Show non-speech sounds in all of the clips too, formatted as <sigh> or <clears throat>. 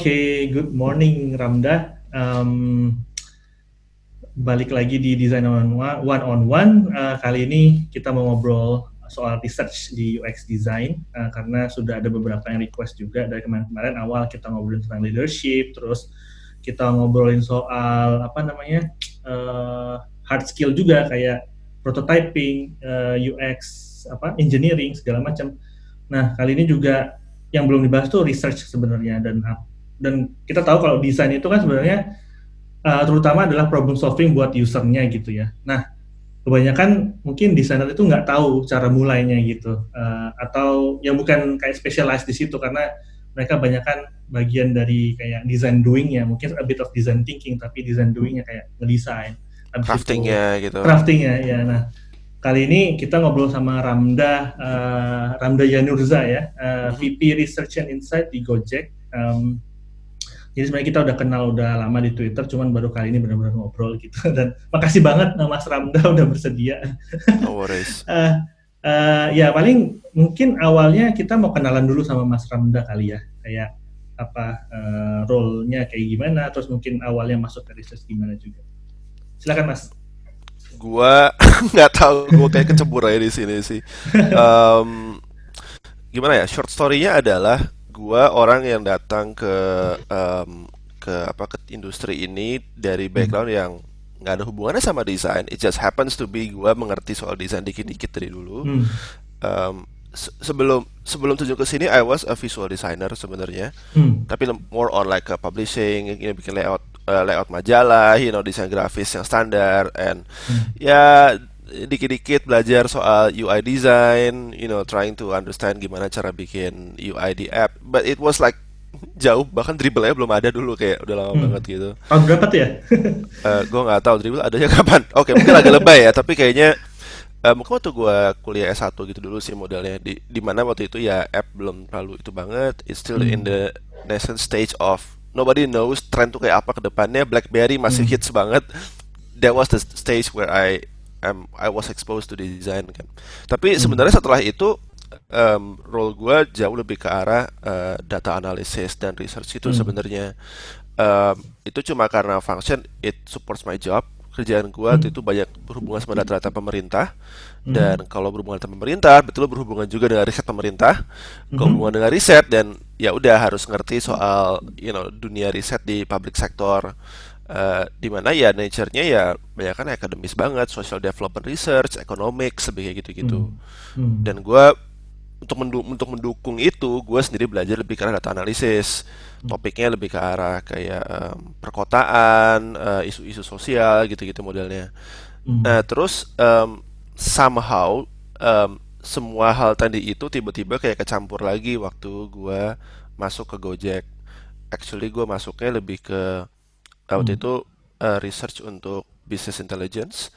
Oke, good morning Ramda. Um, balik lagi di Design on One on One. Uh, kali ini kita mau ngobrol soal research di UX design uh, karena sudah ada beberapa yang request juga dari kemarin-kemarin awal kita ngobrolin tentang leadership, terus kita ngobrolin soal apa namanya uh, hard skill juga kayak prototyping, uh, UX, apa engineering segala macam. Nah kali ini juga yang belum dibahas tuh research sebenarnya dan dan kita tahu kalau desain itu kan sebenarnya uh, terutama adalah problem solving buat usernya gitu ya. Nah kebanyakan mungkin desainer itu nggak tahu cara mulainya gitu. Uh, atau yang bukan kayak specialized di situ karena mereka banyakkan bagian dari kayak design doing ya mungkin a bit of design thinking tapi design doingnya kayak ngedesain. Craftingnya gitu. Craftingnya ya. Nah kali ini kita ngobrol sama Ramda uh, Ramda Yanurza ya. Uh, mm-hmm. VP Research and Insight di Gojek. Um, jadi sebenarnya kita udah kenal udah lama di Twitter, cuman baru kali ini benar-benar ngobrol gitu. <laughs> Dan makasih banget Mas Ramda udah bersedia. <laughs> No worries. uh, <laughs> uh, ya paling mungkin awalnya kita mau kenalan dulu sama Mas Ramda kali ya, kayak apa uh, role-nya kayak gimana, terus mungkin awalnya masuk ke research gimana juga. Silakan Mas. Gua nggak tahu, gua kayak kecebur aja di sini sih. Um, gimana ya? Short story-nya adalah gua orang yang datang ke um, ke apa ke industri ini dari hmm. background yang nggak ada hubungannya sama desain. It just happens to be gua mengerti soal desain dikit-dikit dari dulu. Hmm. Um, se sebelum sebelum tujuh ke sini I was a visual designer sebenarnya. Hmm. Tapi more on like a publishing, you know, bikin layout uh, layout majalah, you know, desain grafis yang standar and hmm. ya dikit-dikit belajar soal UI design, you know, trying to understand gimana cara bikin UI di app. But it was like jauh bahkan dribble nya belum ada dulu kayak udah lama hmm. banget gitu. Tahun berapa tuh ya? uh, <laughs> eh, gue nggak tahu dribble adanya kapan. Oke okay, mungkin agak lebay ya tapi kayaknya uh, mungkin waktu gue kuliah S1 gitu dulu sih modelnya di di mana waktu itu ya app belum terlalu itu banget. It's still hmm. in the nascent stage of nobody knows trend tuh kayak apa ke depannya. BlackBerry masih hmm. hits banget. That was the stage where I um, I was exposed to design kan. Tapi hmm. sebenarnya setelah itu um, role gue jauh lebih ke arah uh, data analysis dan research itu hmm. sebenarnya um, itu cuma karena function it supports my job kerjaan gue hmm. itu banyak berhubungan sama data-data pemerintah hmm. dan kalau berhubungan dengan pemerintah betul berhubungan juga dengan riset pemerintah hmm. kalau berhubungan dengan riset dan ya udah harus ngerti soal you know dunia riset di public sector Uh, di mana ya nature-nya ya banyak kan akademis banget, social development research, economics, kayak gitu-gitu. Hmm. Hmm. Dan gue untuk mendu untuk mendukung itu, gue sendiri belajar lebih ke arah data analisis. Hmm. Topiknya lebih ke arah kayak um, perkotaan, uh, isu-isu sosial gitu-gitu modelnya. Hmm. Nah terus um, somehow um, semua hal tadi itu tiba-tiba kayak kecampur lagi waktu gue masuk ke Gojek. Actually gue masuknya lebih ke waktu hmm. itu uh, research untuk business intelligence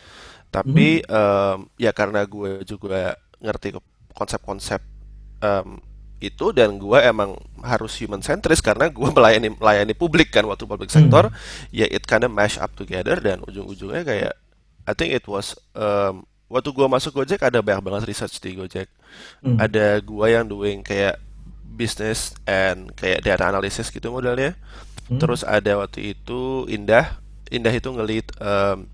tapi hmm. um, ya karena gue juga ngerti konsep-konsep um, itu dan gue emang harus human centris karena gue <laughs> melayani melayani publik kan waktu public sector hmm. ya it kinda mash up together dan ujung-ujungnya kayak I think it was um, waktu gue masuk Gojek ada banyak banget research di Gojek hmm. ada gue yang doing kayak business and kayak data analysis gitu modelnya Hmm. Terus ada waktu itu Indah, Indah itu ngelit um,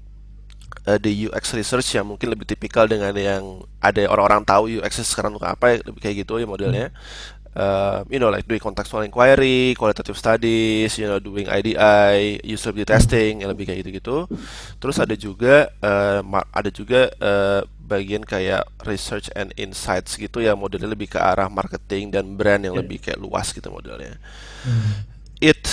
uh, di UX research yang mungkin lebih tipikal dengan yang ada orang-orang tahu UX sekarang untuk apa, lebih kayak gitu ya modelnya. Hmm. Uh, you know, like doing contextual inquiry, qualitative studies, you know, doing IDI, usability testing, yang lebih kayak gitu-gitu. Terus ada juga, uh, ada juga uh, bagian kayak research and insights gitu ya, modelnya lebih ke arah marketing dan brand yang lebih kayak luas gitu modelnya. Hmm. It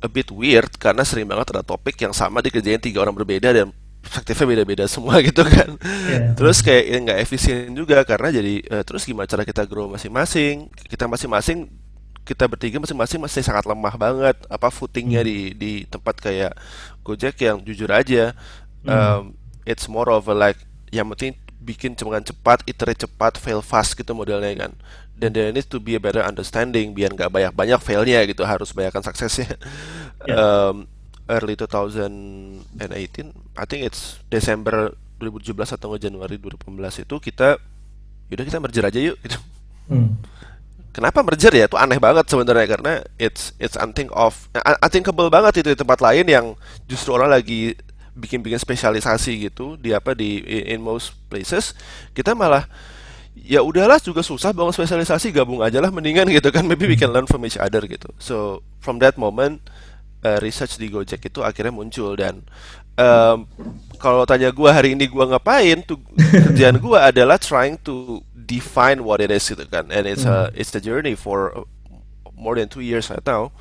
a bit weird karena sering banget ada topik yang sama dikerjain tiga orang berbeda dan perspektifnya beda-beda semua <laughs> gitu kan. Yeah. Terus kayak nggak efisien juga karena jadi uh, terus gimana cara kita grow masing-masing? Kita masing-masing kita bertiga masing-masing masih sangat lemah banget apa footingnya hmm. di di tempat kayak Gojek yang jujur aja um, it's more of a like yang penting bikin cuma cepat, iterate cepat, fail fast gitu modelnya kan dan there needs to be a better understanding biar nggak banyak-banyak failnya gitu harus banyakkan suksesnya yeah. um, early 2018 I think it's Desember 2017 atau Januari 2018 itu kita yaudah kita merger aja yuk gitu hmm. kenapa merger ya? Itu aneh banget sebenarnya karena it's it's unthink of unthinkable banget itu di tempat lain yang justru orang lagi bikin-bikin spesialisasi gitu di apa di in most places kita malah ya udahlah juga susah bangun spesialisasi gabung aja lah mendingan gitu kan. Maybe we can learn from each other gitu. So from that moment uh, research di Gojek itu akhirnya muncul dan um, kalau tanya gue hari ini gue ngapain tuh kerjaan gue adalah trying to define what it is gitu kan. And it's a it's a journey for more than two years right now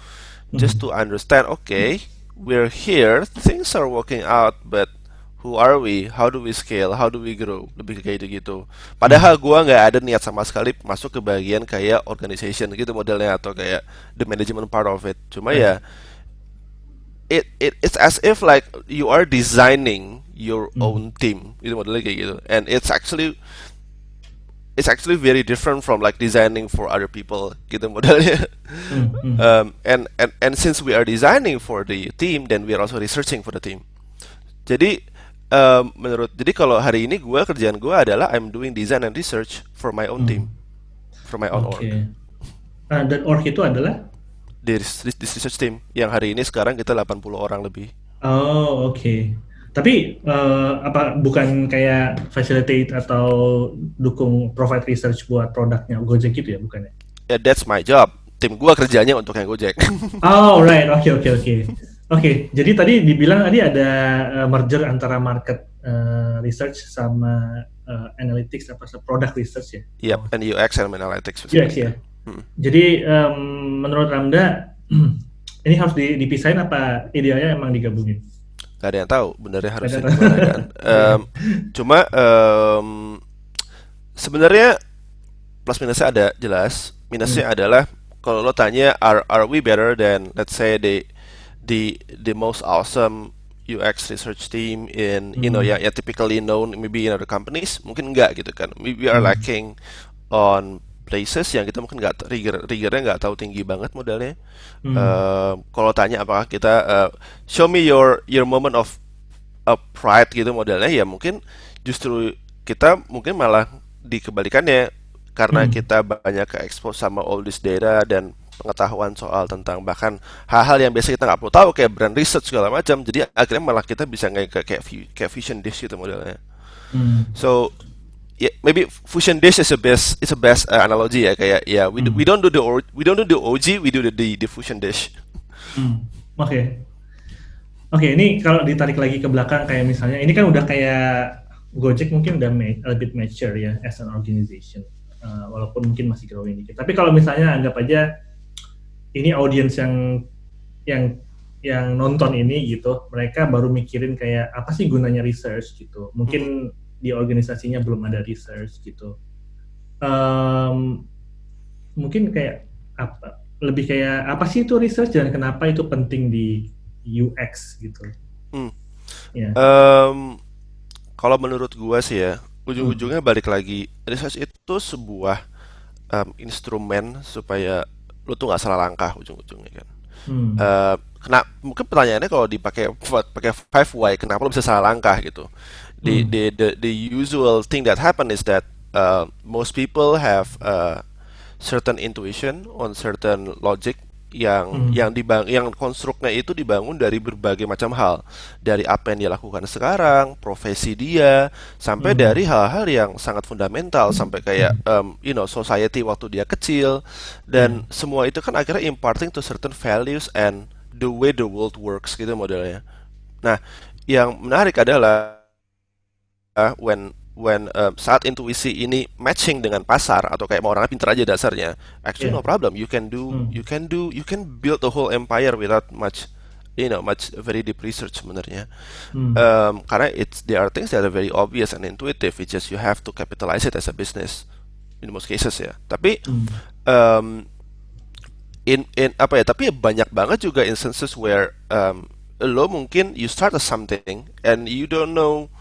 just to understand okay we're here, things are working out, but who are we? How do we scale? How do we grow? Lebih kayak gitu gitu. Padahal gua nggak ada niat sama sekali masuk ke bagian kayak organization gitu modelnya atau kayak the management part of it. Cuma ya it it it's as if like you are designing your hmm. own team itu modelnya kayak gitu. And it's actually it's actually very different from like designing for other people gitu <laughs> modelnya. Mm, um, and and and since we are designing for the team, then we are also researching for the team. Jadi um, menurut jadi kalau hari ini gue kerjaan gue adalah I'm doing design and research for my own mm. team, for my own okay. org. Uh, dan org itu adalah di research team yang hari ini sekarang kita 80 orang lebih. Oh oke. Okay. Tapi uh, apa bukan kayak facilitate atau dukung provide research buat produknya Gojek gitu ya bukannya? Yeah, that's my job. Tim gua kerjanya untuk yang Gojek. <laughs> oh right, oke okay, oke okay, oke. Okay. Oke, okay, jadi tadi dibilang tadi ada uh, merger antara market uh, research sama uh, analytics apa product research ya? Iya, yep, and UX and analytics. UX ya. Hmm. Jadi um, menurut Ramda <clears throat> ini harus dipisahin apa idealnya emang digabungin? Gak ada yang tahu benernya harusnya gimana kan. <laughs> Um, cuma um, sebenarnya plus minusnya ada jelas. Minusnya hmm. adalah kalau lo tanya are are we better than let's say the the the most awesome UX research team in hmm. you know ya, ya typically known maybe in other companies mungkin enggak gitu kan. Maybe we are hmm. lacking on places yang kita mungkin nggak trigger triggernya nggak tahu tinggi banget modalnya. Hmm. Uh, kalau tanya apakah kita uh, show me your your moment of uh, pride gitu modelnya ya mungkin justru kita mungkin malah dikebalikannya karena hmm. kita banyak ke expose sama all this data dan pengetahuan soal tentang bahkan hal-hal yang biasa kita nggak perlu tahu kayak brand research segala macam jadi akhirnya malah kita bisa kayak kayak kayak vision dish gitu modelnya hmm. so yeah, maybe fusion dish is the best is the best uh, analogy ya kayak ya yeah, we mm. do, we don't do the we don't do the OG we do the the, the fusion dish. Hmm. Oke. Okay. Oke, okay, ini kalau ditarik lagi ke belakang kayak misalnya ini kan udah kayak Gojek mungkin udah ma- a bit mature ya as an organization. Uh, walaupun mungkin masih growing dikit. Tapi kalau misalnya anggap aja ini audience yang yang yang nonton ini gitu, mereka baru mikirin kayak apa sih gunanya research gitu. Mungkin hmm di organisasinya belum ada research gitu. Um, mungkin kayak apa? Lebih kayak apa sih itu research dan kenapa itu penting di UX gitu? Hmm. Yeah. Ya. Um, kalau menurut gua sih ya, ujung-ujungnya hmm. balik lagi research itu sebuah um, instrumen supaya lu tuh nggak salah langkah ujung-ujungnya kan. Hmm. Uh, kena, mungkin pertanyaannya kalau dipakai pakai five why kenapa lu bisa salah langkah gitu? The, mm. the, the, the usual thing that happen is that uh, most people have uh, certain intuition on certain logic yang hmm. yang dibang yang konstruknya itu dibangun dari berbagai macam hal dari apa yang dia lakukan sekarang profesi dia sampai hmm. dari hal-hal yang sangat fundamental hmm. sampai kayak um, you know society waktu dia kecil dan hmm. semua itu kan akhirnya imparting to certain values and the way the world works gitu modelnya nah yang menarik adalah uh, when when uh, saat intuisi ini matching dengan pasar atau kayak mau orangnya pinter aja dasarnya actually yeah. no problem you can do hmm. you can do you can build the whole empire without much you know much very deep research sebenarnya hmm. um, karena it's there are things that are very obvious and intuitive it's just you have to capitalize it as a business in most cases ya tapi hmm. um, in in apa ya tapi banyak banget juga instances where um, lo mungkin you start a something and you don't know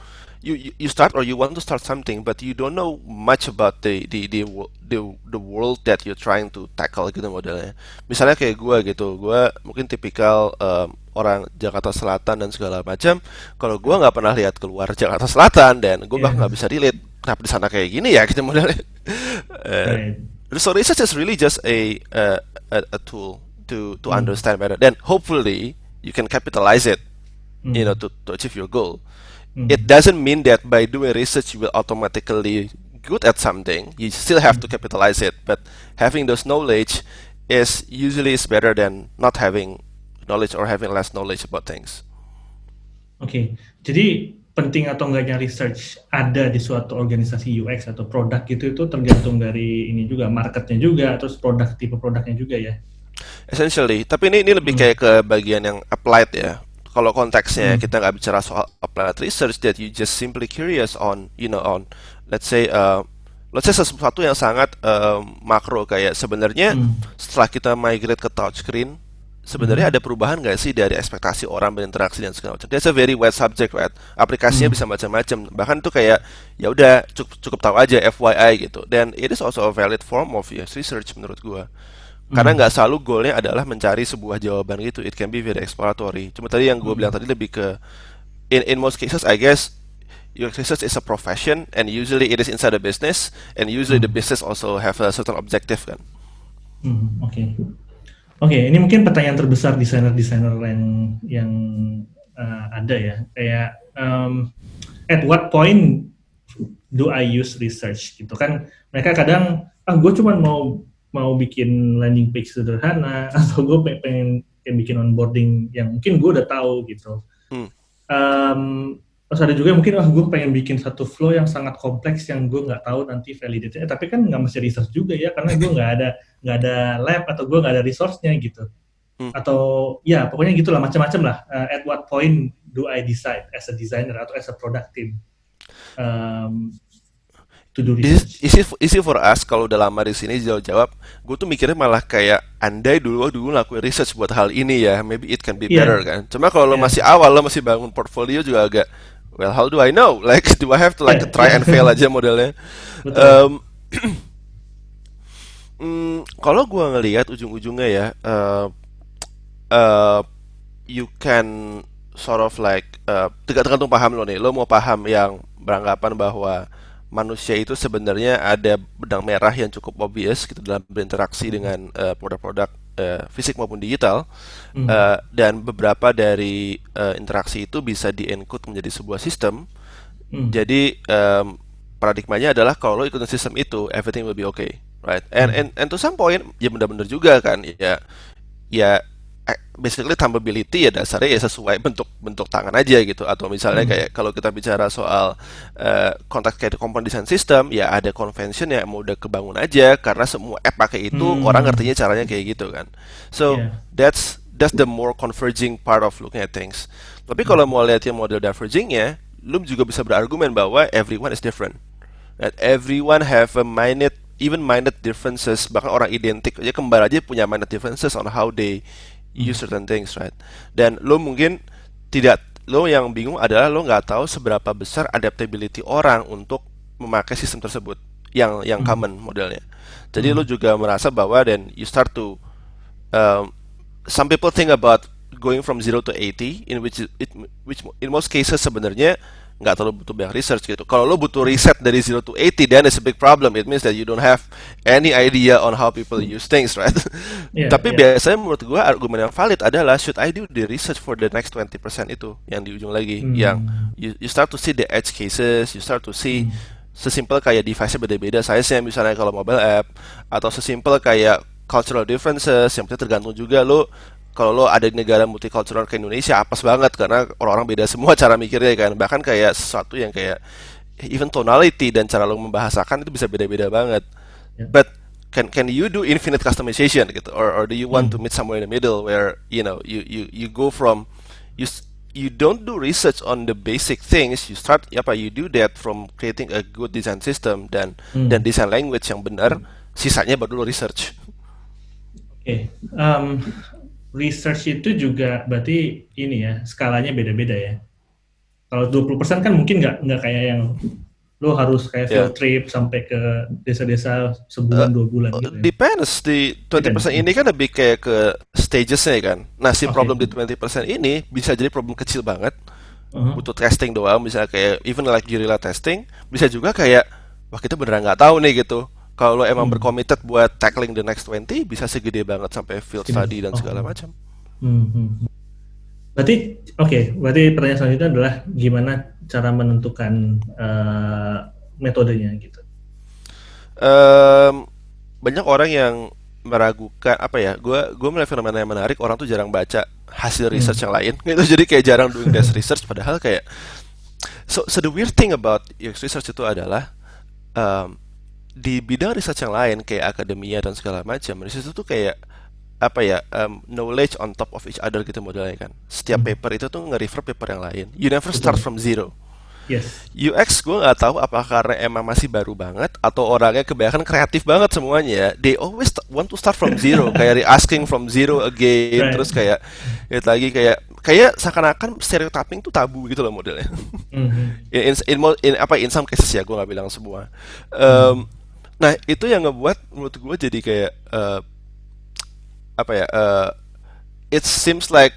you, you start or you want to start something but you don't know much about the the the the, the world that you're trying to tackle gitu modelnya misalnya kayak gue gitu gue mungkin tipikal um, orang Jakarta Selatan dan segala macam kalau gue nggak pernah lihat keluar Jakarta Selatan dan gue yeah. nggak bisa relate kenapa di sana kayak gini ya gitu modelnya uh, so research is really just a a, a, a tool to to Hmm. understand better. Then hopefully you can capitalize it, Hmm. you know, to, to achieve your goal. It doesn't mean that by doing research you will automatically good at something. You still have to capitalize it, but having those knowledge is usually is better than not having knowledge or having less knowledge about things. Oke, jadi penting atau enggaknya research ada di suatu organisasi UX atau produk gitu itu tergantung dari ini juga marketnya juga, terus produk tipe produknya juga ya. Essentially, tapi ini ini lebih kayak ke bagian yang applied ya. Kalau konteksnya kita nggak bicara soal applied research that you just simply curious on, you know, on let's say uh, let's say sesuatu yang sangat uh, makro kayak sebenarnya setelah kita migrate ke touchscreen sebenarnya ada perubahan nggak sih dari ekspektasi orang berinteraksi dan segala macam. That's a very wide subject, right? Aplikasinya bisa macam-macam. Bahkan itu kayak ya udah cukup cukup tahu aja FYI gitu. Dan it is also a valid form of yes, research menurut gua. Karena nggak selalu goalnya adalah mencari sebuah jawaban gitu. It can be very exploratory. Cuma tadi yang gue bilang tadi lebih ke in in most cases I guess UX research is a profession and usually it is inside a business and usually the business also have a certain objective kan. Hmm, Oke, oke. Ini mungkin pertanyaan terbesar desainer-desainer yang yang uh, ada ya. Kayak um, at what point do I use research gitu kan? Mereka kadang ah gue cuma mau mau bikin landing page sederhana <laughs> atau gue pengen kayak bikin onboarding yang mungkin gue udah tahu gitu. Hmm. Um, terus ada juga yang mungkin ah gue pengen bikin satu flow yang sangat kompleks yang gue nggak tahu nanti validate-nya tapi kan nggak mesti research juga ya karena gue nggak ada nggak ada lab atau gue nggak ada resource-nya gitu Hmm. atau ya pokoknya gitulah macam-macam lah Uh, at what point do I decide as a designer atau as a product team um, to do Is, research is, it, is it for us kalau udah lama di sini jawab jawab, gue tuh mikirnya malah kayak andai dulu dulu ngelakuin research buat hal ini ya, maybe it can be Iya. better kan. Cuma kalau lo Iya. masih awal lo masih bangun portfolio juga agak well how do I know? <laughs> Like do I have to like Iya. try and fail aja modelnya? Betul. Um, <clears throat> mm, kalau gue ngelihat ujung-ujungnya ya, uh, uh, you can sort of like uh, terga- tergantung paham lo nih. Lo mau paham yang beranggapan bahwa manusia itu sebenarnya ada benang merah yang cukup obvious gitu dalam berinteraksi dengan uh, produk-produk uh, fisik maupun digital Hmm. Uh, dan beberapa dari uh, interaksi itu bisa di-encode menjadi sebuah sistem. Hmm. Jadi um, paradigmanya adalah kalau lo ikutin sistem itu, everything will be okay, right? And and and to some point ya benar-benar juga kan, ya ya eh, basically thumbability ya dasarnya ya sesuai bentuk bentuk tangan aja gitu. Atau misalnya kayak kalau kita bicara soal eh, konteks kayak component design system ya ada convention yang mau udah kebangun aja karena semua app pakai itu Hmm. orang ngertinya caranya kayak gitu kan. So Yeah. that's that's the more converging part of looking at things. Tapi kalau mau lihat yang model divergingnya lu juga bisa berargumen bahwa everyone is different. That everyone have a minute even minute differences bahkan orang identik aja kembar aja punya minute differences on how they use certain things right? Dan lo mungkin tidak lo yang bingung adalah lo nggak tahu seberapa besar adaptability orang untuk memakai sistem tersebut yang yang common modelnya. Jadi lo juga merasa bahwa dan you start to um, some people think about going from zero to 80 in which it which in most cases sebenarnya nggak terlalu butuh banyak research gitu. Kalau lo butuh riset dari zero to 80 then it's a big problem. It means that you don't have any idea on how people use things, right? <laughs> Yeah, Tapi yeah. biasanya menurut gua argumen yang valid adalah should I do the research for the next 20% itu yang di ujung lagi Hmm. yang you, you start to see the edge cases, you start to see sesimpel kayak device-nya beda-beda size-nya misalnya kalau mobile app atau sesimpel kayak cultural differences yang penting tergantung juga lo kalau lo ada di negara multicultural kayak Indonesia apes banget karena orang-orang beda semua <laughs> cara mikirnya kan. Bahkan kayak sesuatu yang kayak even tonality dan cara lo membahasakan itu bisa beda-beda banget. Ya. but can can you do infinite customization gitu? Or or do you want to meet somewhere in the middle where you know you you you go from you you don't do research on the basic things you start apa you do that from creating a good design system dan Hmm. dan design language yang benar sisanya baru lo research. Oke, um, research itu juga berarti ini ya skalanya beda-beda ya. Kalau 20% kan mungkin nggak nggak kayak yang lo harus kayak Yeah. field trip sampai ke desa-desa sebulan dua bulan Uh, gitu. Ya. Depends di 20% ini kan lebih kayak ke stagesnya kan. Nah si Oke. problem di 20% ini bisa jadi problem kecil banget, Uh-huh. butuh testing doang, misalnya kayak even like guerrilla testing, bisa juga kayak wah kita beneran nggak tahu nih gitu. Kalau lo emang hmm. berkomited buat tackling the next 20, bisa segede banget sampai field study dan segala oh. macam. Hmm, hmm. Berarti, oke, okay, berarti pertanyaan selanjutnya adalah gimana cara menentukan uh, metodenya gitu? Um, banyak orang yang meragukan apa ya? Gue gue melihat fenomena yang menarik. Orang tuh jarang baca hasil research hmm. yang lain. Gitu. <laughs> Jadi kayak jarang doing desk research. Padahal kayak so so the weird thing about UX research itu adalah um, di bidang research yang lain kayak akademia dan segala macam research itu tuh kayak apa ya um, knowledge on top of each other gitu modelnya kan setiap hmm. paper itu tuh nge-refer paper yang lain you never start from zero Yes. UX gue nggak tahu apakah karena emang masih baru banget atau orangnya kebanyakan kreatif banget semuanya. They always want to start from <laughs> zero, kayak asking from zero again, right. terus kayak ya lagi kayak kayak seakan-akan stereotyping itu tabu gitu loh modelnya. Mm-hmm. <laughs> in, in, in, apa in some cases ya gue nggak bilang semua. Um, Nah itu yang ngebuat menurut gue jadi kayak uh, apa ya? Uh, it seems like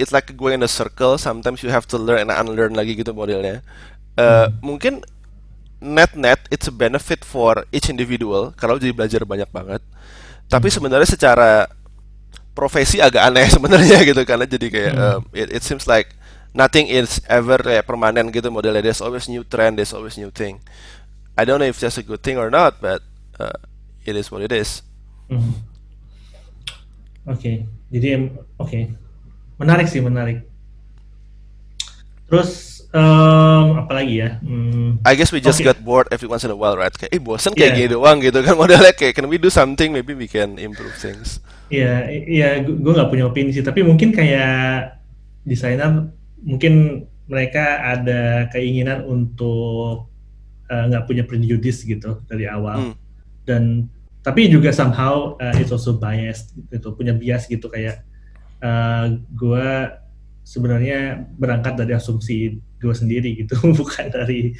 it's like going in a circle. Sometimes you have to learn and unlearn lagi gitu modelnya. Uh, hmm. Mungkin net-net it's a benefit for each individual kalau jadi belajar banyak banget. Tapi hmm. sebenarnya secara profesi agak aneh <laughs> sebenarnya gitu karena jadi kayak hmm. um, it, it seems like nothing is ever kayak permanen gitu modelnya. There's always new trend, there's always new thing. I don't know if that's a good thing or not, but uh, it is what it is. Hmm. Oke, okay. jadi oke, okay. menarik sih menarik. Terus um, apa lagi ya? Hmm. I guess we just okay. got bored every once in a while, right? Kayak, eh bosan kayak yeah. gini doang gitu kan <laughs> modelnya kayak, can we do something? Maybe we can improve things. Iya, yeah, iya, yeah, gue nggak punya opini sih, tapi mungkin kayak desainer, mungkin mereka ada keinginan untuk nggak uh, punya prejudice gitu dari awal. Hmm. dan tapi juga somehow uh, it's also biased gitu punya bias gitu kayak uh, eh, gue sebenarnya berangkat dari asumsi gue sendiri gitu <laughs> bukan dari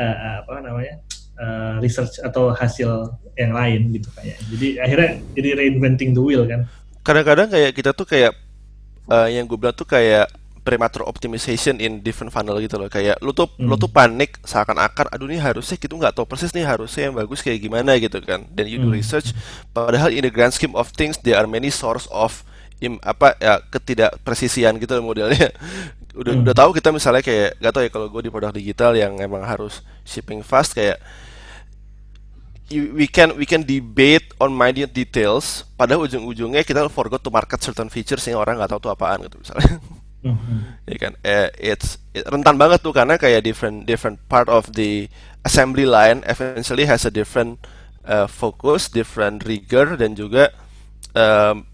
uh, apa namanya uh, research atau hasil yang lain gitu kayak. Jadi akhirnya jadi reinventing the wheel kan. Kadang-kadang kayak kita tuh kayak uh, yang gue bilang tuh kayak premature optimization in different funnel gitu loh kayak lu tuh hmm. lu tuh panik seakan-akan aduh ini harusnya kita nggak tahu persis nih harusnya yang bagus kayak gimana gitu kan dan you do hmm. research padahal in the grand scheme of things there are many source of im, apa ya ketidakpresisian gitu loh modelnya <laughs> udah hmm. udah tahu kita misalnya kayak gak tau ya kalau gue di produk digital yang emang harus shipping fast kayak we can we can debate on minute details pada ujung-ujungnya kita forgot to market certain features yang orang nggak tahu tuh apaan gitu misalnya <laughs> Mm-hmm. ya kan? Eh, it's it, rentan banget tuh karena kayak different different part of the assembly line eventually has a different uh, focus different rigor dan juga um,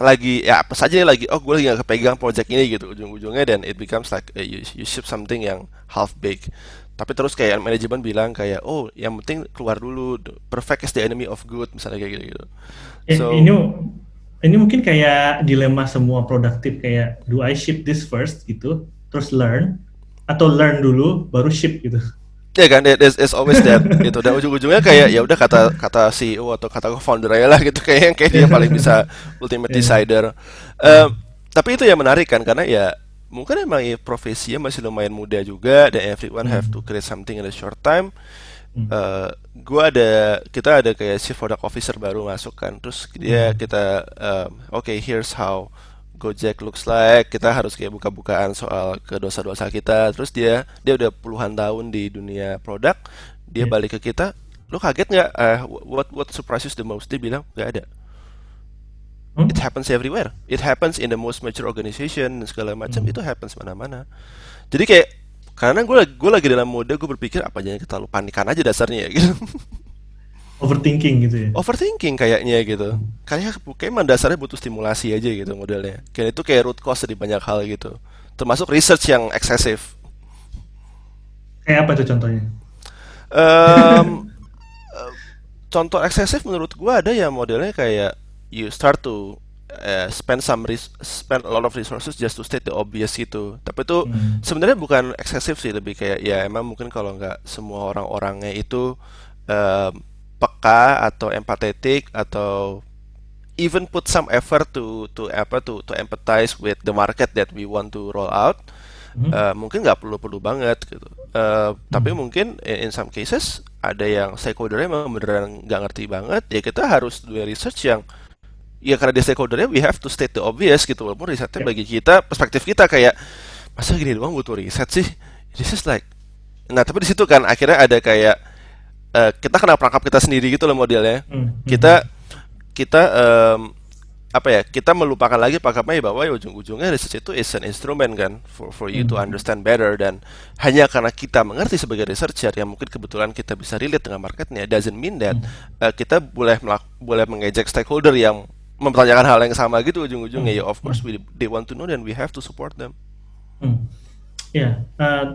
lagi ya apa saja lagi oh gue lagi gak kepegang project ini gitu ujung-ujungnya dan it becomes like uh, you, you ship something yang half baked. Tapi terus kayak manajemen bilang kayak oh yang penting keluar dulu perfect is the enemy of good misalnya kayak gitu gitu so, ini ini mungkin kayak dilema semua produktif kayak do I ship this first? gitu. Terus learn atau learn dulu baru ship gitu. Ya kan? There's, there's always that gitu. Dan ujung-ujungnya kayak ya udah kata kata CEO atau kata founder aja lah gitu. Kayak yang kayak dia paling bisa ultimate decider. Um, tapi itu yang menarik kan? Karena ya mungkin emang ya, profesinya masih lumayan muda juga. Dan everyone have to create something in a short time Hmm. Uh, gua ada kita ada kayak chief product officer baru masuk kan. Terus dia hmm. kita um, oke okay, here's how Gojek looks like. Kita harus kayak buka-bukaan soal ke dosa-dosa kita. Terus dia dia udah puluhan tahun di dunia produk. Dia yeah. balik ke kita. Lo kaget nggak? Uh, what what surprises the most? Dia bilang nggak ada. Hmm? it happens everywhere. It happens in the most mature organization segala macam. Hmm. itu happens mana-mana. Jadi kayak karena gue gue lagi dalam mode gue berpikir apa jangan kita terlalu panikan aja dasarnya ya <laughs> gitu. Overthinking gitu ya? Overthinking kayaknya gitu. Kayak kayak emang dasarnya butuh stimulasi aja gitu modelnya. Kayak itu kayak root cause di banyak hal gitu. Termasuk research yang eksesif. Kayak apa itu contohnya? Um, <laughs> contoh eksesif menurut gue ada ya modelnya kayak you start to uh, spend some spend a lot of resources just to state the obvious itu. Tapi itu hmm. sebenarnya bukan eksesif sih, lebih kayak ya emang mungkin kalau nggak semua orang-orangnya itu uh, peka atau empathetic atau even put some effort to to apa to to empathize with the market that we want to roll out. hmm. uh, mungkin nggak perlu-perlu banget gitu. Uh, hmm. Tapi mungkin in, in some cases ada yang stakeholdernya memang beneran nggak ngerti banget, ya kita harus do research yang ya karena dia stakeholdernya we have to state the obvious gitu walaupun risetnya yeah. bagi kita perspektif kita kayak masa gini doang butuh riset sih this is like nah tapi di situ kan akhirnya ada kayak uh, kita kena perangkap kita sendiri gitu loh modelnya mm. kita kita um, apa ya kita melupakan lagi pakapnya bahwa ya ujung-ujungnya research itu is an instrument kan for for you mm. to hmm. understand better dan hanya karena kita mengerti sebagai researcher yang mungkin kebetulan kita bisa relate dengan marketnya doesn't mean that mm. uh, kita boleh boleh mengejek stakeholder yang mempertanyakan hal yang sama gitu ujung-ujungnya hmm. ya of course we they want to know dan we have to support them. Hmm. Ya, yeah. uh,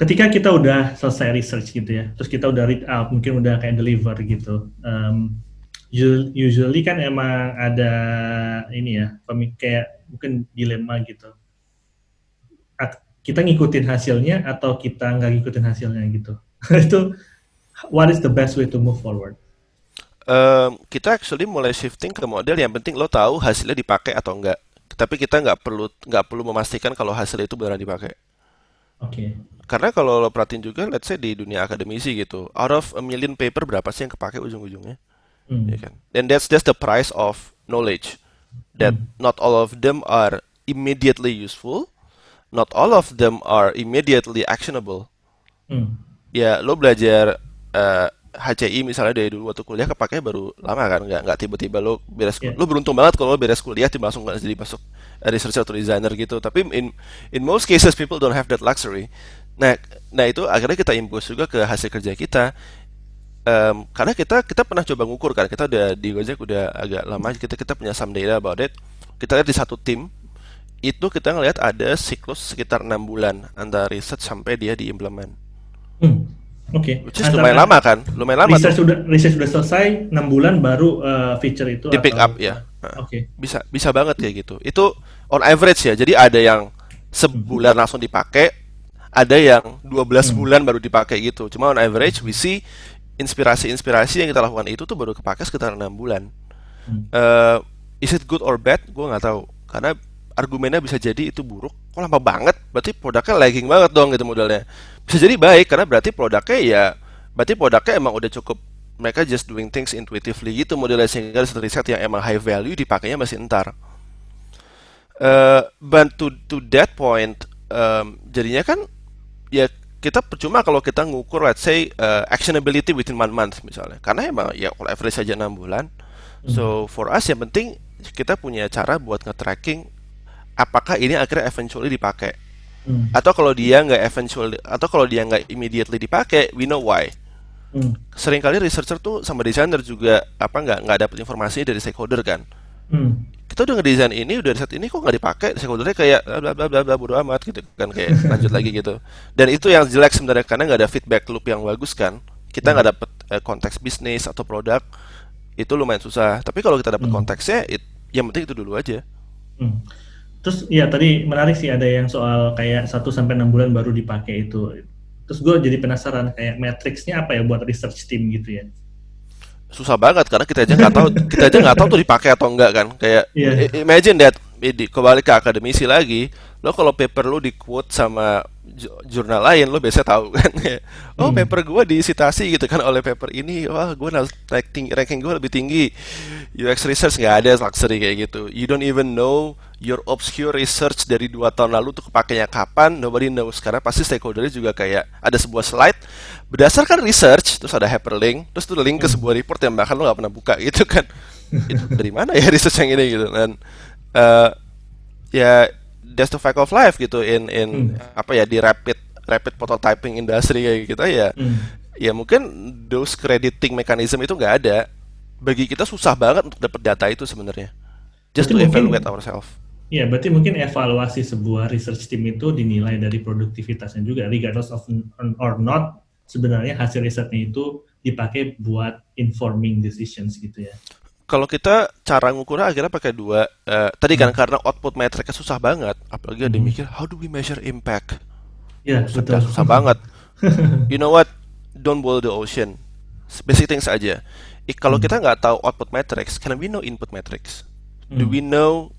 ketika kita udah selesai research gitu ya, terus kita udah read out, mungkin udah kayak deliver gitu. Um, usually kan emang ada ini ya, kayak mungkin dilema gitu. Kita ngikutin hasilnya atau kita nggak ngikutin hasilnya gitu. <laughs> Itu what is the best way to move forward? Um, kita actually mulai shifting ke model yang penting lo tahu hasilnya dipakai atau enggak. Tapi kita nggak perlu nggak perlu memastikan kalau hasil itu benar dipakai. Oke. Okay. Karena kalau lo perhatiin juga, let's say di dunia akademisi gitu, out of a million paper berapa sih yang kepake ujung-ujungnya? Hmm. Ya kan? And that's just the price of knowledge. That hmm. not all of them are immediately useful, not all of them are immediately actionable. Hmm. Ya, lo belajar uh, HCI misalnya dari dulu waktu kuliah kepake baru lama kan nggak nggak tiba-tiba lo beres yeah. lo beruntung banget kalau lo beres kuliah tiba langsung nggak jadi masuk researcher atau designer gitu tapi in in most cases people don't have that luxury nah nah itu akhirnya kita impus juga ke hasil kerja kita um, karena kita kita pernah coba ngukur kan kita udah di Gojek udah agak lama kita kita punya some data about it kita lihat di satu tim itu kita ngelihat ada siklus sekitar enam bulan antara riset sampai dia diimplement. Hmm. Oke. Okay. lumayan lama kan? Lumayan lama. Riset sudah riset sudah selesai enam bulan baru uh, feature itu di pick up ya. Oke. Okay. Bisa bisa banget kayak gitu. Itu on average ya. Jadi ada yang sebulan hmm. langsung dipakai, ada yang 12 hmm. bulan baru dipakai gitu. Cuma on average we see inspirasi-inspirasi yang kita lakukan itu tuh baru kepake sekitar enam bulan. Hmm. Uh, is it good or bad? Gue nggak tahu. Karena argumennya bisa jadi itu buruk. Kok lama banget? Berarti produknya lagging banget dong gitu modelnya. Bisa jadi baik karena berarti produknya ya berarti produknya emang udah cukup mereka just doing things intuitively gitu modelnya sehingga riset yang emang high value dipakainya masih entar. Uh, but to, to that point um, jadinya kan ya kita percuma kalau kita ngukur let's say uh, actionability within one month misalnya karena emang ya kalau average saja enam bulan hmm. so for us yang penting kita punya cara buat nge-tracking apakah ini akhirnya eventually dipakai hmm. atau kalau dia nggak eventually atau kalau dia nggak immediately dipakai we know why hmm. sering kali researcher tuh sama designer juga apa nggak nggak dapat informasi dari stakeholder kan hmm kita udah ngedesain ini udah riset ini kok nggak dipakai sekundernya kayak bla bla bla bla bodo amat gitu kan kayak <laughs> lanjut lagi gitu dan itu yang jelek sebenarnya karena nggak ada feedback loop yang bagus kan kita nggak hmm. dapet uh, konteks bisnis atau produk itu lumayan susah tapi kalau kita dapat hmm. konteksnya it, yang penting itu dulu aja hmm. Terus ya tadi menarik sih ada yang soal kayak 1 sampai enam bulan baru dipakai itu. Terus gue jadi penasaran kayak matriksnya apa ya buat research team gitu ya? Susah banget karena kita aja nggak tahu kita aja nggak tahu tuh dipakai atau enggak kan. Kayak yeah. imagine that kembali ke akademisi lagi lo kalau paper lo di quote sama jurnal lain lo biasa tahu <laughs> kan oh hmm. paper gue disitasi gitu kan oleh paper ini wah gue ranking ranking gue lebih tinggi. UX research nggak ada luxury kayak gitu. You don't even know your obscure research dari dua tahun lalu tuh kepakainya kapan nobody knows. Karena pasti stakeholdernya juga kayak ada sebuah slide. Berdasarkan research terus ada hyperlink terus tuh link ke hmm. sebuah report yang bahkan lo nggak pernah buka gitu kan. Itu dari mana ya <laughs> research yang ini gitu dan uh, ya that's the fact of life gitu in in hmm. apa ya di rapid rapid prototyping industry kayak gitu ya. Hmm. ya mungkin those crediting mechanism itu nggak ada. Bagi kita susah banget untuk dapat data itu sebenarnya. Just berarti to evaluate ourselves. Iya, berarti mungkin evaluasi sebuah research team itu dinilai dari produktivitasnya juga, regardless of or not, sebenarnya hasil risetnya itu dipakai buat informing decisions gitu ya kalau kita cara ngukurnya akhirnya pakai dua. Uh, tadi kan hmm. karena output metriknya susah banget, apalagi ada hmm. mikir how do we measure impact? Ya, yeah, betul. Susah banget. <laughs> you know what? Don't boil the ocean. Basic things aja. Eh, kalau hmm. kita nggak tahu output metrics, can we know input metrics? Hmm. Do we know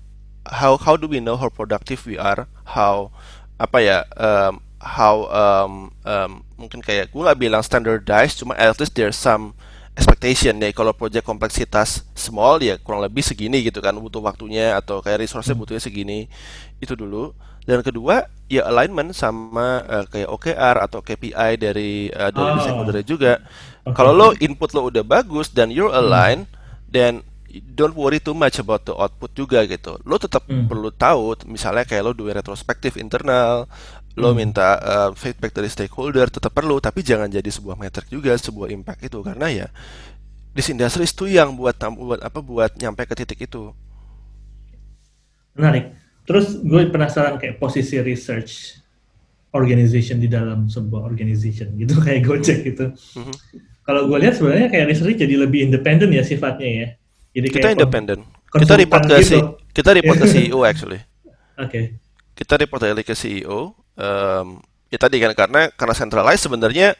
how how do we know how productive we are? How apa ya um, how um, um, mungkin kayak gue nggak bilang standardized cuma at least there's some expectation ya kalau project kompleksitas small ya kurang lebih segini gitu kan butuh waktunya atau kayak resource butuhnya segini. Itu dulu. Dan kedua ya alignment sama uh, kayak OKR atau KPI dari uh, dari Oh, stakeholder juga. Oke. kalau lo input lo udah bagus dan you're Hmm, aligned then don't worry too much about the output juga gitu. Lo tetap hmm, perlu tahu misalnya kayak lo doing retrospektif internal lo hmm. minta uh, feedback dari stakeholder tetap perlu tapi jangan jadi sebuah metric juga sebuah impact itu karena ya this industry itu yang buat buat apa buat nyampe ke titik itu Menarik. Terus gue penasaran kayak posisi research organization di dalam sebuah organization gitu <laughs> kayak Gojek gitu. Mhm. Kalau gue lihat sebenarnya kayak research jadi lebih independen ya sifatnya ya. Jadi kita independen kita report ke gitu. si kita report ke CEO actually Oke. kita report ke CEO em, ya tadi kan karena karena centralized sebenarnya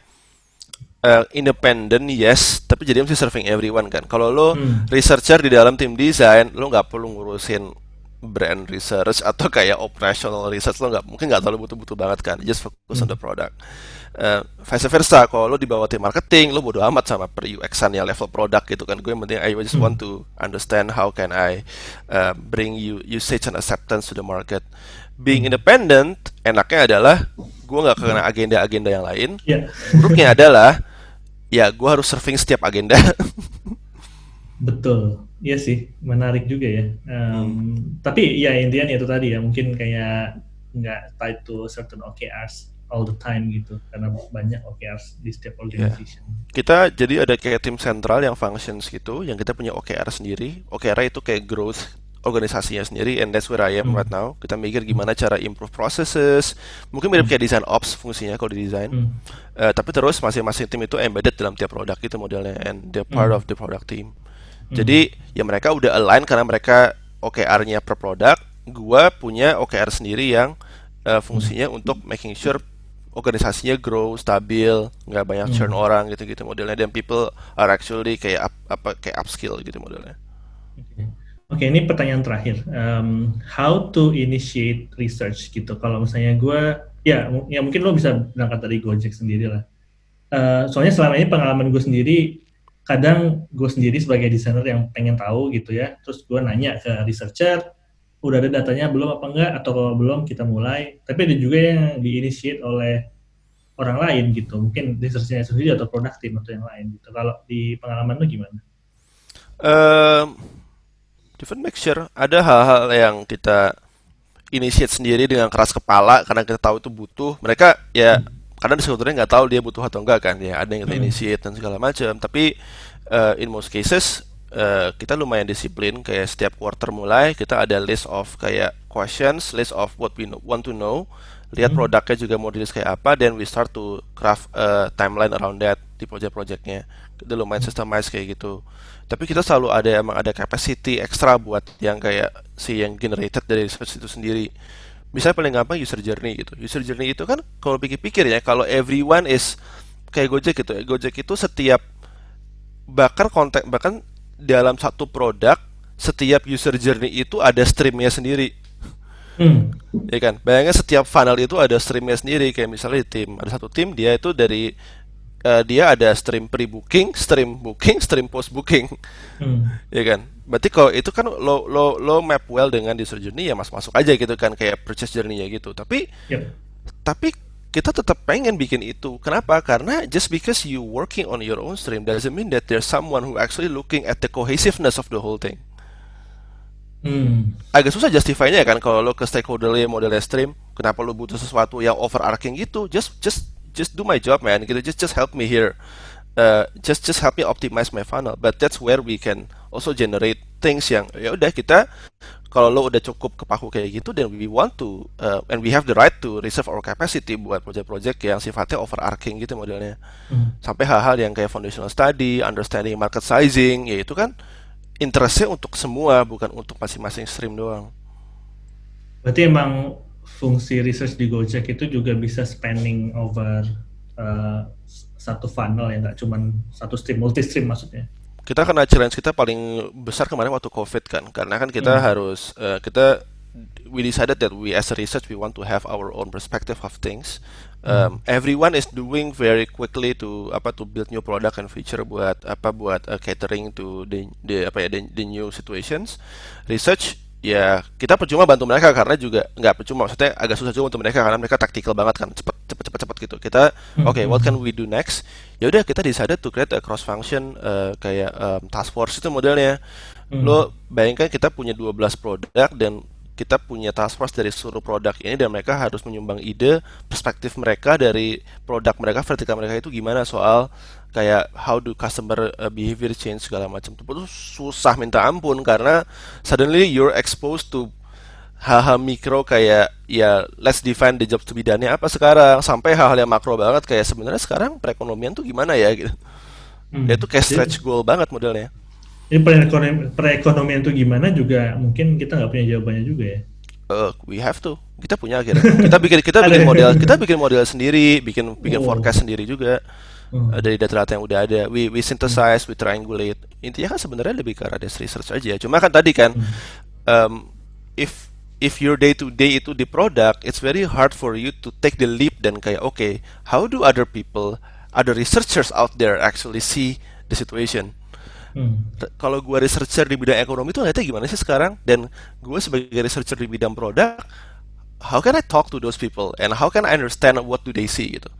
eh, independent yes tapi jadi mesti serving everyone kan kalau lo Hmm. researcher di dalam tim desain lo nggak perlu ngurusin brand research atau kayak operational research lo nggak mungkin nggak terlalu butuh-butuh banget kan just focus on Hmm. the product Eh, vice versa kalau lo di bawah tim marketing lo bodo amat sama per UX-an ya level product gitu kan gue yang penting I just want Hmm. to understand how can I uh, bring you usage and acceptance to the market being Hmm. independent enaknya adalah gue nggak kena agenda-agenda yang lain Ya. buruknya adalah ya gue harus serving setiap agenda <laughs> Betul. Iya sih, menarik juga ya. Hmm. Em, tapi ya intinya itu tadi ya, mungkin kayak nggak tied to certain OKRs all the time gitu, karena banyak OKRs di setiap Ya. organization. Kita jadi ada kayak tim sentral yang functions gitu, yang kita punya OKR sendiri. OKR itu kayak growth organisasinya sendiri, and that's where I am right Hmm. now. Kita mikir gimana cara improve processes, mungkin mirip kayak design ops fungsinya kalau di design. Hmm. Eh, tapi terus masing-masing tim itu embedded dalam tiap produk itu modelnya, and they're part Hmm. of the product team. Hmm. Jadi ya mereka udah align karena mereka OKR-nya per produk. Gua punya OKR sendiri yang eh, fungsinya untuk making sure organisasinya grow, stabil, nggak banyak churn Hmm. orang gitu-gitu modelnya. Dan people are actually kayak up, apa kayak upskill gitu modelnya. Oke, ini pertanyaan terakhir. Um, how to initiate research gitu? Kalau misalnya gue, ya, ya mungkin lo bisa berangkat dari Gojek sendiri lah. Eh, soalnya selama ini pengalaman gue sendiri, kadang gue sendiri sebagai desainer yang pengen tahu gitu ya, terus gue nanya ke researcher, udah ada datanya belum apa enggak, atau kalau belum kita mulai. Tapi ada juga yang di-initiate oleh orang lain gitu, mungkin researchernya sendiri atau produk team atau yang lain gitu. Kalau di pengalaman lo gimana? Um, different mixture. Ada hal-hal yang kita initiate sendiri dengan keras kepala karena kita tahu itu butuh. Mereka ya karena sebetulnya nggak tahu dia butuh atau enggak kan. Ya ada yang kita Hmm. initiate dan segala macam. Tapi uh, in most cases uh, kita lumayan disiplin. Kayak setiap quarter mulai kita ada list of kayak questions, list of what we know- want to know. Lihat Hmm. produknya juga mau rilis kayak apa, then we start to craft a timeline around that di project-projectnya. Kita lumayan systemize kayak gitu. Tapi kita selalu ada emang ada capacity ekstra buat yang kayak si yang generated dari research itu sendiri. Misalnya paling gampang user journey gitu. User journey itu kan kalau pikir-pikir ya, kalau everyone is kayak Gojek gitu. ya. Gojek itu setiap bahkan konten bahkan dalam satu produk setiap user journey itu ada streamnya sendiri. Hmm. Ya kan? Bayangin setiap funnel itu ada streamnya sendiri kayak misalnya di tim ada satu tim dia itu dari eh, dia ada stream pre-booking, stream booking, stream post-booking. Hmm. Ya kan? Berarti kalau itu kan lo lo lo map well dengan user journey ya masuk masuk aja gitu kan kayak purchase journey-nya gitu. Tapi Yep. tapi kita tetap pengen bikin itu. Kenapa? Karena just because you working on your own stream doesn't mean that there's someone who actually looking at the cohesiveness of the whole thing. Hmm. Agak susah justify-nya kan kalau lo ke stakeholder modelnya stream, kenapa lo butuh sesuatu yang overarching gitu? Just just just do my job man gitu. Just just help me here. Uh, just just help me optimize my funnel. But that's where we can also generate things yang ya udah kita kalau lo udah cukup kepaku kayak gitu, then we want to uh, and we have the right to reserve our capacity buat project-project yang sifatnya overarching gitu modelnya. Hmm. Sampai hal-hal yang kayak foundational study, understanding market sizing, ya itu kan interestnya untuk semua, bukan untuk masing-masing stream doang. Berarti emang fungsi research di Gojek itu juga bisa spanning over uh, satu funnel ya, nggak cuman satu stream, multi stream maksudnya. Kita kena challenge kita paling besar kemarin waktu COVID kan, karena kan kita Hmm. harus eh, kita we decided that we as a research we want to have our own perspective of things. Um, Everyone is doing very quickly to apa to build new product and feature buat apa buat uh, catering to the, the apa ya the, the new situations. Research ya kita percuma bantu mereka karena juga nggak percuma. Maksudnya agak susah juga untuk mereka karena mereka taktikal banget kan. Cepet cepet cepet cepet gitu. Kita oke okay, what can we do next? Ya udah kita decided to create a cross function uh, kayak um, task force itu modelnya. Lo bayangkan kita punya 12 produk dan kita punya task force dari seluruh produk ini dan mereka harus menyumbang ide perspektif mereka dari produk mereka vertikal mereka itu gimana soal kayak how do customer uh, behavior change segala macam itu susah minta ampun karena suddenly you're exposed to hal-hal mikro kayak ya let's define the job to be done apa sekarang sampai hal-hal yang makro banget kayak sebenarnya sekarang perekonomian tuh gimana ya gitu. Hmm. Dia tuh kayak stretch goal banget modelnya. Ini perekonomian, perekonomian tuh gimana juga mungkin kita nggak punya jawabannya juga ya. Uh, we have to. Kita punya akhirnya. Kita bikin kita <laughs> bikin model, kita bikin model sendiri, bikin bikin oh. forecast sendiri juga hmm. dari data-data yang udah ada we we synthesize we triangulate intinya kan sebenarnya lebih ke arah research aja cuma kan tadi kan hmm. um, if if your day to day itu di product it's very hard for you to take the leap dan kayak oke okay, how do other people other researchers out there actually see the situation Hmm. Kalau gue researcher di bidang ekonomi itu ngeliatnya gimana sih sekarang? Dan gue sebagai researcher di bidang produk, how can I talk to those people and how can I understand what do they see gitu?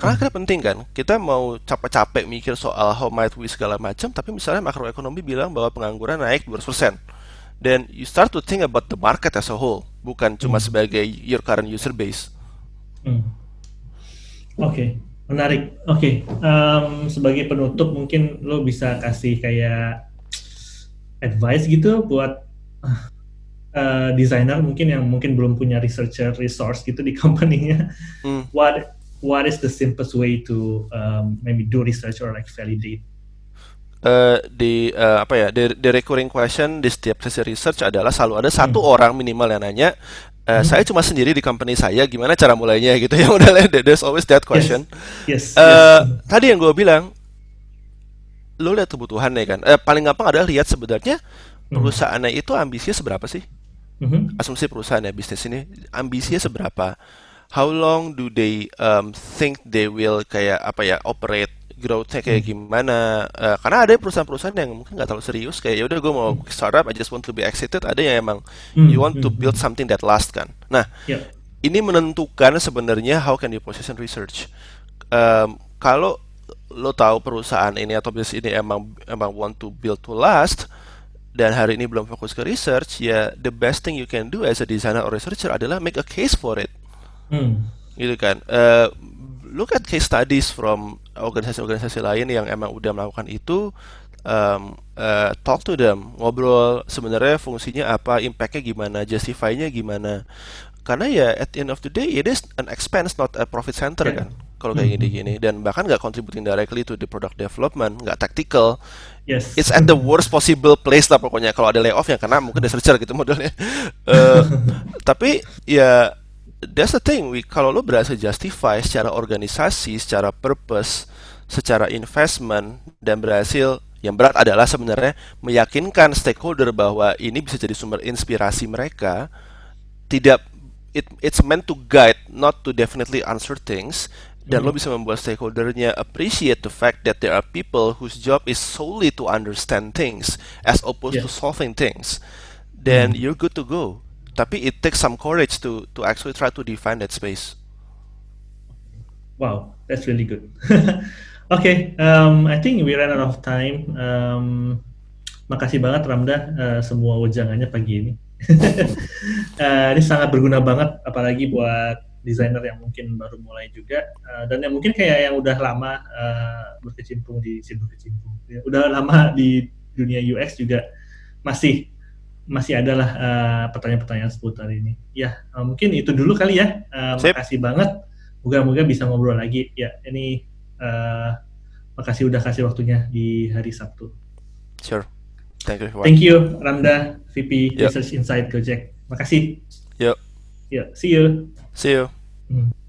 Karena kan penting kan, kita mau capek-capek mikir soal how might we segala macam, tapi misalnya makroekonomi bilang bahwa pengangguran naik 200%. Dan you start to think about the market as a whole, bukan cuma hmm. sebagai your current user base. Hmm. Oke, okay. Menarik. Oke, okay. um, sebagai penutup mungkin lo bisa kasih kayak advice gitu buat uh, desainer mungkin yang mungkin belum punya researcher resource gitu di <laughs> company-nya. Hmm. What what is the simplest way to um, maybe do research or like validate? Uh, di uh, apa ya the, the recurring question di setiap sesi research adalah selalu ada satu hmm. orang minimal yang nanya uh, hmm. saya cuma sendiri di company saya gimana cara mulainya gitu <laughs> ya udah there's always that question yes, yes, uh, yes. tadi yang gue bilang lo lihat kebutuhan ya kan uh, paling gampang adalah lihat sebenarnya hmm. perusahaannya itu ambisinya seberapa sih hmm. asumsi perusahaan ya bisnis ini ambisinya seberapa how long do they um, think they will kayak apa ya operate growthnya kayak hmm. gimana uh, karena ada perusahaan-perusahaan yang mungkin nggak terlalu serius kayak ya udah gue mau hmm. startup I just want to be exited ada yang emang hmm. you want to build something that last kan nah yeah. ini menentukan sebenarnya how can you position research um, kalau lo tahu perusahaan ini atau bisnis ini emang emang want to build to last dan hari ini belum fokus ke research ya the best thing you can do as a designer or researcher adalah make a case for it Hmm. Gitu kan. Uh, look at case studies from organisasi-organisasi lain yang emang udah melakukan itu. Um, uh, talk to them, ngobrol sebenarnya fungsinya apa, impactnya gimana, justify-nya gimana. Karena ya at the end of the day it is an expense not a profit center yeah. kan. Kalau kayak mm-hmm. gini-gini dan bahkan nggak contributing directly to the product development, nggak tactical. Yes. It's at the worst possible place lah pokoknya. Kalau ada layoff yang kena mungkin researcher gitu modelnya. Uh, <laughs> <laughs> tapi ya that's the thing. We, kalau lo berhasil justify secara organisasi, secara purpose, secara investment dan berhasil yang berat adalah sebenarnya meyakinkan stakeholder bahwa ini bisa jadi sumber inspirasi mereka. Tidak it it's meant to guide, not to definitely answer things. Dan mm -hmm. lo bisa membuat stakeholdernya appreciate the fact that there are people whose job is solely to understand things as opposed yeah. to solving things. Then mm -hmm. you're good to go tapi it takes some courage to to actually try to define that space. Wow, that's really good. <laughs> okay, um, I think we ran out of time. Um, makasih banget Ramda uh, semua ujangannya pagi ini. <laughs> uh, ini sangat berguna banget, apalagi buat desainer yang mungkin baru mulai juga uh, dan yang mungkin kayak yang udah lama uh, berkecimpung di berkecimpung, ya, udah lama di dunia UX juga masih masih ada lah uh, pertanyaan-pertanyaan seputar ini. Ya, uh, mungkin itu dulu kali ya. Uh, makasih banget. Moga-moga bisa ngobrol lagi. Ya, ini uh, makasih udah kasih waktunya di hari Sabtu. Sure. Thank you. Thank you, Ramda, VP yep. Research Insight Gojek. Makasih. Yuk. Yuk, see you. See you. Hmm.